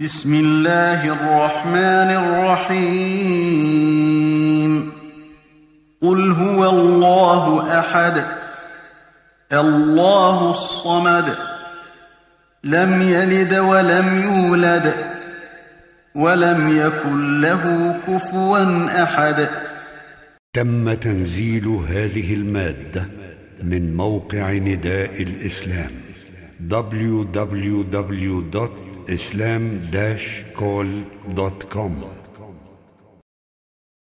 بسم الله الرحمن الرحيم. قل هو الله أحد. الله الصمد. لم يلد ولم يولد. ولم يكن له كفوا أحد. تم تنزيل هذه المادة من موقع نداء الإسلام islam-call.com